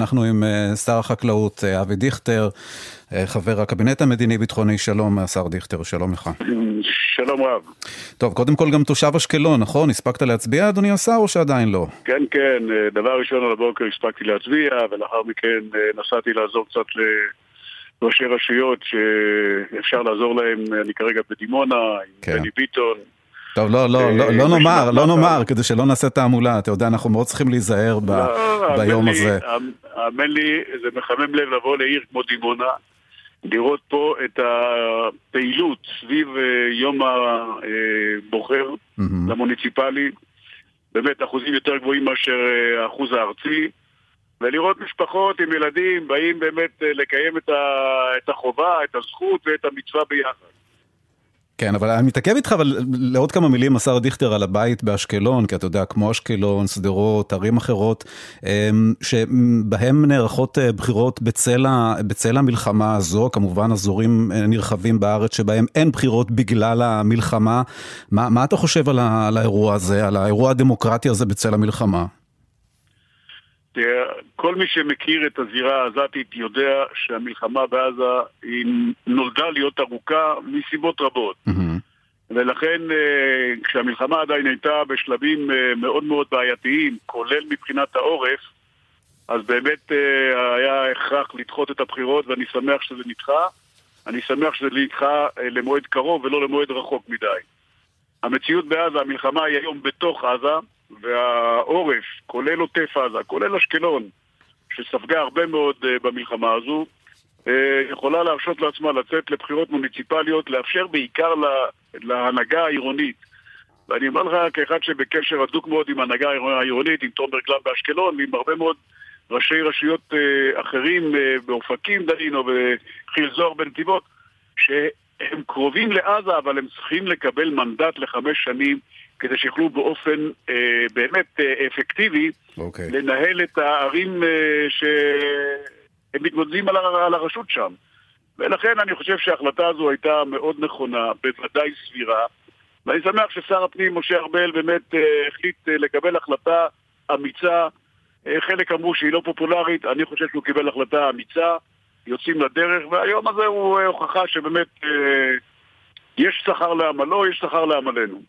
אנחנו עם אה, שר החקלאות אה, אבי דיכטר, אה, חבר הקבינט המדיני-ביטחוני, שלום השר דיכטר, שלום לך. שלום רב. טוב, קודם כל גם תושב אשקלון, נכון? הספקת להצביע, אדוני השר, או שעדיין לא? כן, כן, דבר ראשון על הבוקר הספקתי להצביע, ולאחר מכן נסעתי לעזור קצת לראשי רשויות שאפשר לעזור להם, אני כרגע בדימונה, עם כן. בני ביטון. טוב, לא, לא, לא, לא נאמר, לא נאמר, כדי שלא נעשה תעמולה. אתה יודע, אנחנו מאוד צריכים להיזהר לא, ביום הזה. האמן לי, זה מחמם לב לבוא לעיר כמו דימונה, לראות פה את הפעילות סביב אה, יום הבוחר למוניציפלי, באמת אחוזים יותר גבוהים מאשר אה, האחוז הארצי. ולראות משפחות עם ילדים באים באמת אה, לקיים את החובה, את הזכות ואת המצווה ביחד. כן, אבל אני מתעכב איתך, אבל לעוד כמה מילים, השר דיכטר, על הבית באשקלון, כי אתה יודע, כמו אשקלון, שדרות, ערים אחרות, אמ, שבהם נערכות אה, בחירות בצל, בצל המלחמה הזו, כמובן אזורים אה, נרחבים בארץ שבהם אין בחירות בגלל המלחמה. מה, מה אתה חושב על, ה, על האירוע הזה, על האירוע הדמוקרטי הזה בצל המלחמה? כל מי שמכיר את הזירה העזתית יודע שהמלחמה בעזה היא נולדה להיות ארוכה מסיבות רבות. Mm-hmm. ולכן אה, כשהמלחמה עדיין הייתה בשלבים אה, מאוד מאוד בעייתיים, כולל מבחינת העורף, אז באמת אה, היה הכרח לדחות את הבחירות ואני שמח שזה נדחה. אני שמח שזה נדחה למועד קרוב ולא למועד רחוק מדי. המציאות בעזה, המלחמה היא היום בתוך עזה, והעורף, כולל עוטף עזה, כולל אשקלון, שספגה הרבה מאוד uh, במלחמה הזו, uh, יכולה להרשות לעצמה לצאת לבחירות מוניציפליות, לאפשר בעיקר לה, להנהגה העירונית. ואני אומר לך, כאחד שבקשר הדוק מאוד עם ההנהגה העירונית, עם תומר גלם באשקלון, ועם הרבה מאוד ראשי רשויות uh, אחרים באופקים דנינו וחיל זוהר בנתיבות, שהם קרובים לעזה, אבל הם צריכים לקבל מנדט לחמש שנים כדי שיוכלו באופן אה, באמת אה, אפקטיבי okay. אוקיי. לנהל את הערים אה, שהם מתמודדים על, על הרשות שם. ולכן אני חושב שההחלטה הזו הייתה מאוד נכונה, בוודאי סבירה, ואני שמח ששר הפנים משה ארבל באמת אה, החליט אה, לקבל החלטה אמיצה. אה, חלק אמרו שהיא לא פופולרית, אני חושב שהוא קיבל החלטה אמיצה, יוצאים לדרך, והיום הזה הוא אה, הוכחה שבאמת... אה, יש שכר לעמלו, יש שכר לעמלנו.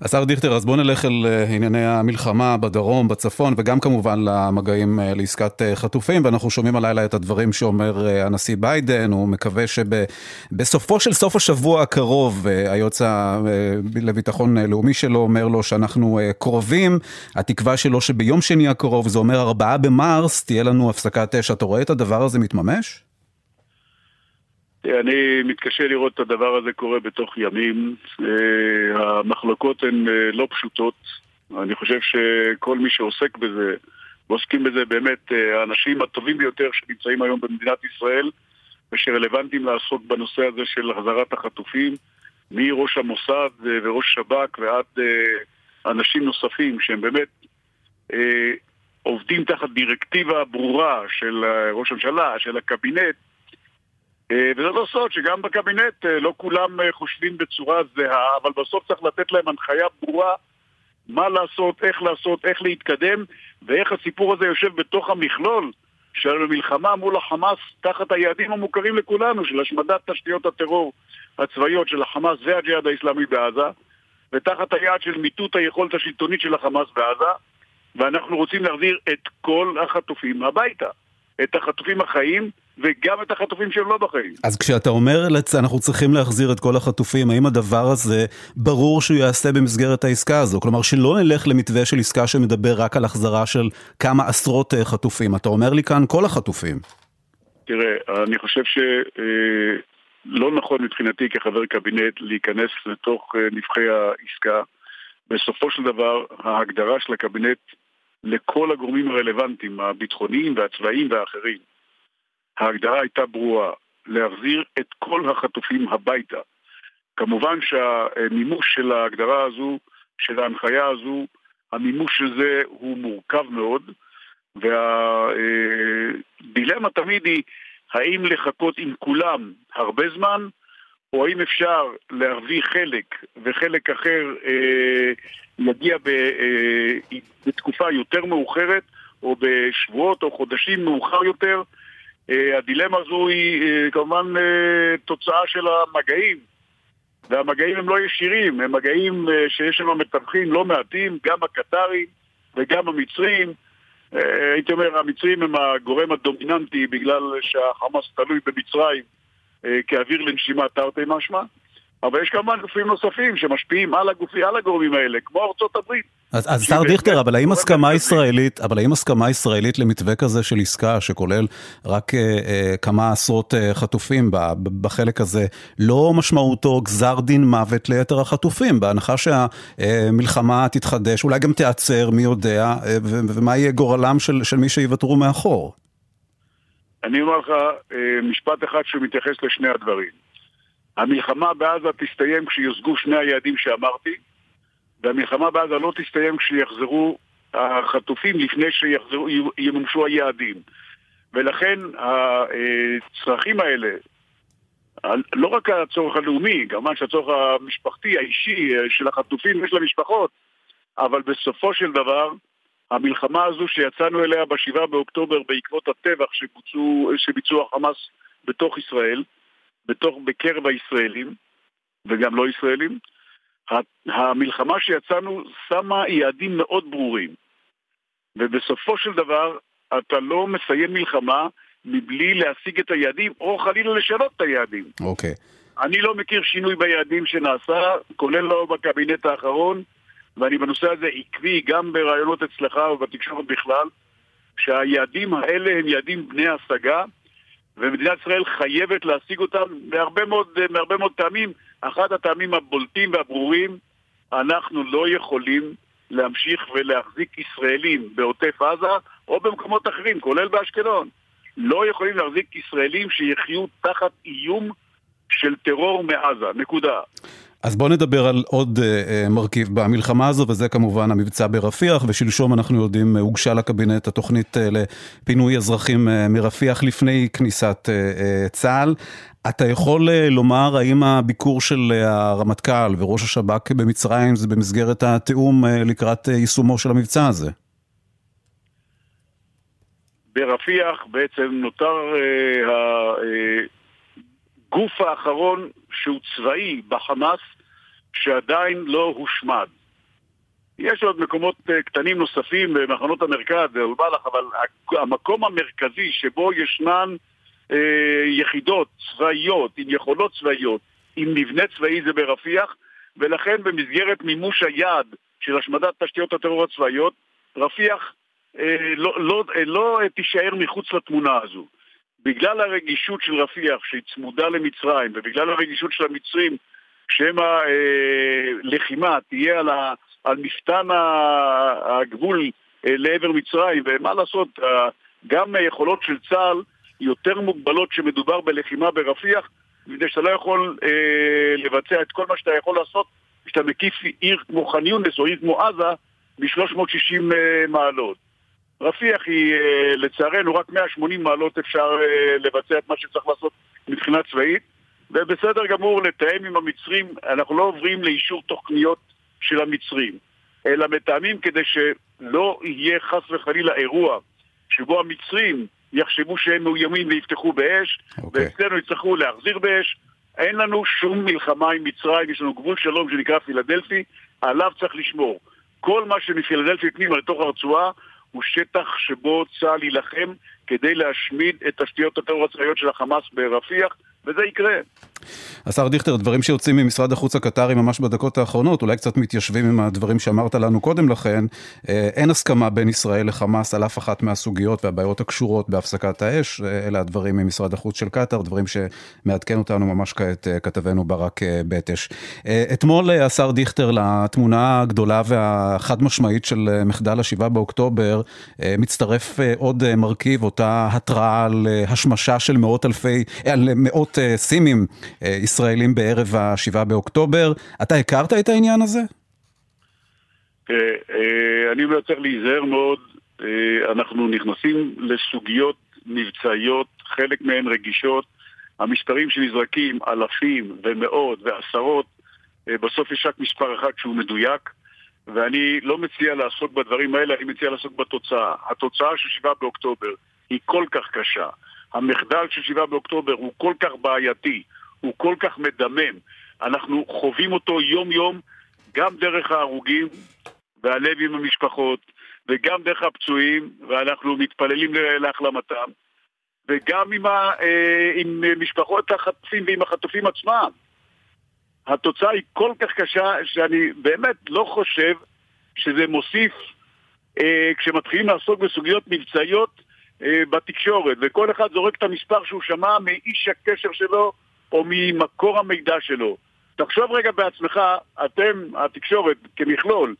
השר דיכטר, אז בוא נלך אל אה, ענייני המלחמה בדרום, בצפון, וגם כמובן למגעים אה, לעסקת אה, חטופים, ואנחנו שומעים הלילה את הדברים שאומר הנשיא ביידן, הוא מקווה שבסופו של סוף השבוע הקרוב, היועץ לביטחון לאומי שלו אומר לו שאנחנו קרובים, התקווה שלו שביום שני הקרוב, זה אומר ארבעה במרס, תהיה לנו הפסקת אש. אתה רואה את הדבר הזה מתממש? אני מתקשה לראות את הדבר הזה קורה בתוך ימים. אה, המחלוקות הן אה, לא פשוטות. אני חושב שכל מי שעוסק בזה, ועוסקים בזה באמת אה, האנשים הטובים ביותר שנמצאים היום במדינת ישראל, ושרלוונטיים לעסוק בנושא הזה של החזרת החטופים, מראש המוסד וראש שב"כ ועד אנשים נוספים שהם באמת עובדים תחת דירקטיבה ברורה של ראש הממשלה, של הקבינט, וזה לא סוד שגם בקבינט אה, לא כולם אה, חושבים בצורה זהה, אבל בסוף צריך לתת להם הנחיה ברורה מה לעשות, איך לעשות, איך להתקדם, ואיך הסיפור הזה יושב בתוך המכלול של המלחמה מול החמאס תחת היעדים המוכרים לכולנו של השמדת תשתיות הטרור הצבאיות של החמאס והג'יהאד האיסלאמי בעזה, ותחת היעד של מיטוט היכולת השלטונית של החמאס בעזה, ואנחנו רוצים להחזיר את כל החטופים הביתה. את החטופים החיים וגם את החטופים שהם לא בחיים. אז כשאתה אומר אנחנו צריכים להחזיר את כל החטופים, האם הדבר הזה ברור שהוא יעשה במסגרת העסקה הזו? כלומר שלא נלך למתווה של עסקה שמדבר רק על החזרה של כמה עשרות אה, חטופים. אתה אומר לי כאן כל החטופים. תראה, אני חושב שלא אה, נכון מבחינתי כחבר קבינט להיכנס לתוך אה, נבחי העסקה. בסופו של דבר, ההגדרה של הקבינט לכל הגורמים הרלוונטיים, הביטחוניים והצבאיים והאחרים. ההגדרה הייתה ברורה, להחזיר את כל החטופים הביתה. כמובן שהמימוש של ההגדרה הזו, של ההנחיה הזו, המימוש של זה הוא מורכב מאוד, והדילמה תמיד היא האם לחכות עם כולם הרבה זמן, או האם אפשר להביא חלק וחלק אחר אה, יגיע אה, בתקופה יותר מאוחרת, או בשבועות או חודשים מאוחר יותר. הדילמה הזו היא כמובן תוצאה של המגעים, והמגעים הם לא ישירים, הם מגעים שיש שם מתווכים לא מעטים, גם הקטרים וגם המצרים. הייתי אומר, המצרים הם הגורם הדומיננטי בגלל שהחמאס תלוי במצרים כאוויר לנשימה תרתי משמע. אבל יש כמובן גופים נוספים שמשפיעים על הגופים, על הגורמים האלה, כמו ארצות הברית. אז, אז שר דיכטר, אבל האם הסכמה ישראלית, אבל האם הסכמה ישראלית למתווה כזה של עסקה שכולל רק אה, אה, כמה עשרות אה, חטופים ב, בחלק הזה, לא משמעותו גזר דין מוות ליתר החטופים, בהנחה שהמלחמה תתחדש, אולי גם תיעצר, מי יודע, אה, ומה יהיה גורלם של, של מי שיוותרו מאחור? אני אומר לך אה, משפט אחד שמתייחס לשני הדברים. המלחמה בעזה תסתיים כשיושגו שני היעדים שאמרתי, והמלחמה בעזה לא תסתיים כשיחזרו החטופים לפני שימומשו היעדים. ולכן הצרכים האלה, לא רק הצורך הלאומי, כמובן שהצורך המשפחתי, האישי של החטופים ושל המשפחות, אבל בסופו של דבר, המלחמה הזו שיצאנו אליה ב-7 באוקטובר בעקבות הטבח שבוצעו, שביצעו החמאס בתוך ישראל, בתוך, בקרב הישראלים, וגם לא ישראלים, המלחמה שיצאנו שמה יעדים מאוד ברורים. ובסופו של דבר, אתה לא מסיים מלחמה מבלי להשיג את היעדים, או חלילה לשנות את היעדים. אוקיי. Okay. אני לא מכיר שינוי ביעדים שנעשה, כולל לא בקבינט האחרון, ואני בנושא הזה עקבי גם ברעיונות אצלך ובתקשורת בכלל, שהיעדים האלה הם יעדים בני השגה, ומדינת ישראל חייבת להשיג אותם מהרבה מאוד, מהרבה מאוד טעמים. אחד הטעמים הבולטים והברורים, אנחנו לא יכולים להמשיך ולהחזיק ישראלים בעוטף עזה או במקומות אחרים, כולל באשקלון. לא יכולים להחזיק ישראלים שיחיו תחת איום של טרור מעזה, נקודה. אז בואו נדבר על עוד uh, מרכיב במלחמה הזו, וזה כמובן המבצע ברפיח, ושלשום אנחנו יודעים, הוגשה לקבינט התוכנית uh, לפינוי אזרחים uh, מרפיח לפני כניסת uh, uh, צה"ל. אתה יכול uh, לומר האם הביקור של uh, הרמטכ"ל וראש השב"כ במצרים זה במסגרת התיאום uh, לקראת uh, יישומו של המבצע הזה? ברפיח בעצם נותר uh, הגוף האחרון שהוא צבאי בחמאס, שעדיין לא הושמד. יש עוד מקומות אה, קטנים נוספים במחנות המרכז, באלבלח, אבל המקום המרכזי שבו ישנן אה, יחידות צבאיות, עם יכולות צבאיות, עם מבנה צבאי זה ברפיח, ולכן במסגרת מימוש היעד של השמדת תשתיות הטרור הצבאיות, רפיח אה, לא, לא, אה, לא תישאר מחוץ לתמונה הזו. בגלל הרגישות של רפיח שהיא צמודה למצרים, ובגלל הרגישות של המצרים שמא אה, לחימה תהיה על, ה, על מפתן הגבול אה, לעבר מצרים, ומה לעשות, אה, גם היכולות של צה"ל יותר מוגבלות כשמדובר בלחימה ברפיח, מפני שאתה לא יכול אה, לבצע את כל מה שאתה יכול לעשות כשאתה מקיף עיר כמו ח'אן יונס או עיר כמו עזה ב-360 אה, מעלות. רפיח היא, אה, לצערנו, רק 180 מעלות אפשר אה, לבצע את מה שצריך לעשות מבחינה צבאית. ובסדר גמור לתאם עם המצרים, אנחנו לא עוברים לאישור תוכניות של המצרים, אלא מתאמים כדי שלא יהיה חס וחלילה אירוע שבו המצרים יחשבו שהם מאוימים ויפתחו באש, okay. אוקיי. ואצלנו יצטרכו להחזיר באש. אין לנו שום מלחמה עם מצרים, יש לנו גבול שלום שנקרא פילדלפי, עליו צריך לשמור. כל מה שמפילדלפי פנימה לתוך הרצועה הוא שטח שבו צה"ל יילחם כדי להשמיד את תשתיות הטרור הצבאיות של החמאס ברפיח, וזה יקרה. השר דיכטר, דברים שיוצאים ממשרד החוץ הקטרי ממש בדקות האחרונות, אולי קצת מתיישבים עם הדברים שאמרת לנו קודם לכן. אה, אין הסכמה בין ישראל לחמאס על אף אחת מהסוגיות והבעיות הקשורות בהפסקת האש. אה, אלה הדברים ממשרד החוץ של קטר, דברים שמעדכן אותנו ממש כעת אה, כתבנו ברק בטש. אתמול השר דיכטר לתמונה הגדולה והחד משמעית של מחדל ה-7 באוקטובר, מצטרף עוד מרכיב, אותה התראה על השמשה של מאות אלפי, על מאות סימים ישראלים בערב ה-7 באוקטובר. אתה הכרת את העניין הזה? אה, אני אומר, צריך להיזהר מאוד. אה, אנחנו נכנסים לסוגיות מבצעיות, חלק מהן רגישות. המספרים שנזרקים, אלפים ומאות ועשרות, בסוף יש רק מספר אחד שהוא מדויק. ואני לא מציע לעסוק בדברים האלה, אני מציע לעסוק בתוצאה. התוצאה של 7 באוקטובר היא כל כך קשה. המחדל של 7 באוקטובר הוא כל כך בעייתי, הוא כל כך מדמם. אנחנו חווים אותו יום-יום, גם דרך ההרוגים והלב עם המשפחות, וגם דרך הפצועים, ואנחנו מתפללים להחלמתם, וגם עם, ה, אה, עם משפחות החטופים ועם החטופים עצמם. התוצאה היא כל כך קשה, שאני באמת לא חושב שזה מוסיף, אה, כשמתחילים לעסוק בסוגיות מבצעיות אה, בתקשורת, וכל אחד זורק את המספר שהוא שמע מאיש הקשר שלו או ממקור המידע שלו. תחשוב רגע בעצמך, אתם, התקשורת כמכלול,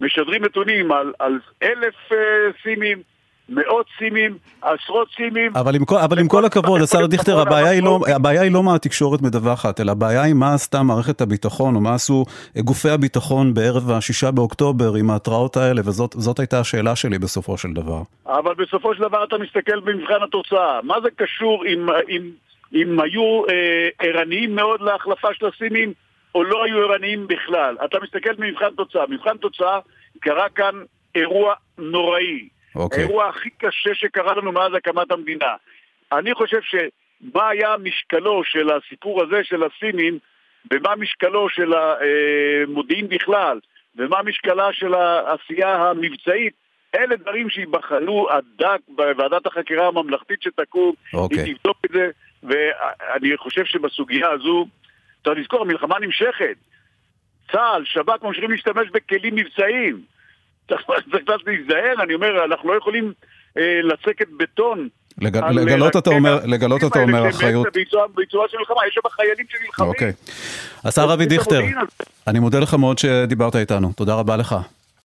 משדרים נתונים על, על אלף uh, סימים, מאות סימים, עשרות סימים. אבל עם כל, אבל עם כל הכבוד, השר דיכטר, הבעיה היא, לא, הבעיה היא לא מה התקשורת מדווחת, אלא הבעיה היא מה עשתה מערכת הביטחון, או מה עשו גופי הביטחון בערב השישה באוקטובר עם ההתראות האלה, וזאת הייתה השאלה שלי בסופו של דבר. אבל בסופו של דבר אתה מסתכל במבחן התוצאה. מה זה קשור אם, אם, אם היו אה, ערניים מאוד להחלפה של הסימים, או לא היו ערניים בכלל? אתה מסתכל במבחן תוצאה. מבחן תוצאה קרה כאן אירוע נוראי. Okay. אוקיי. האירוע הכי קשה שקרה לנו מאז הקמת המדינה. אני חושב שמה היה משקלו של הסיפור הזה של הסינים, ומה משקלו של המודיעין בכלל, ומה משקלה של העשייה המבצעית, אלה דברים שייבחנו הדק בוועדת החקירה הממלכתית שתקום, okay. היא אוקיי. תבדוק את זה, ואני חושב שבסוגיה הזו, צריך לזכור, המלחמה נמשכת. צה"ל, שב"כ ממשיכים להשתמש בכלים מבצעיים. צריך קצת להיזהר, אני אומר, אנחנו לא יכולים אה, לצקת בטון. לגלות אתה אומר, לגלות אתה אומר אחריות. בעיצומה של מלחמה, יש שם חיילים שנלחמים. אוקיי. השר אבי דיכטר, אני מודה לך מאוד שדיברת איתנו, תודה רבה לך.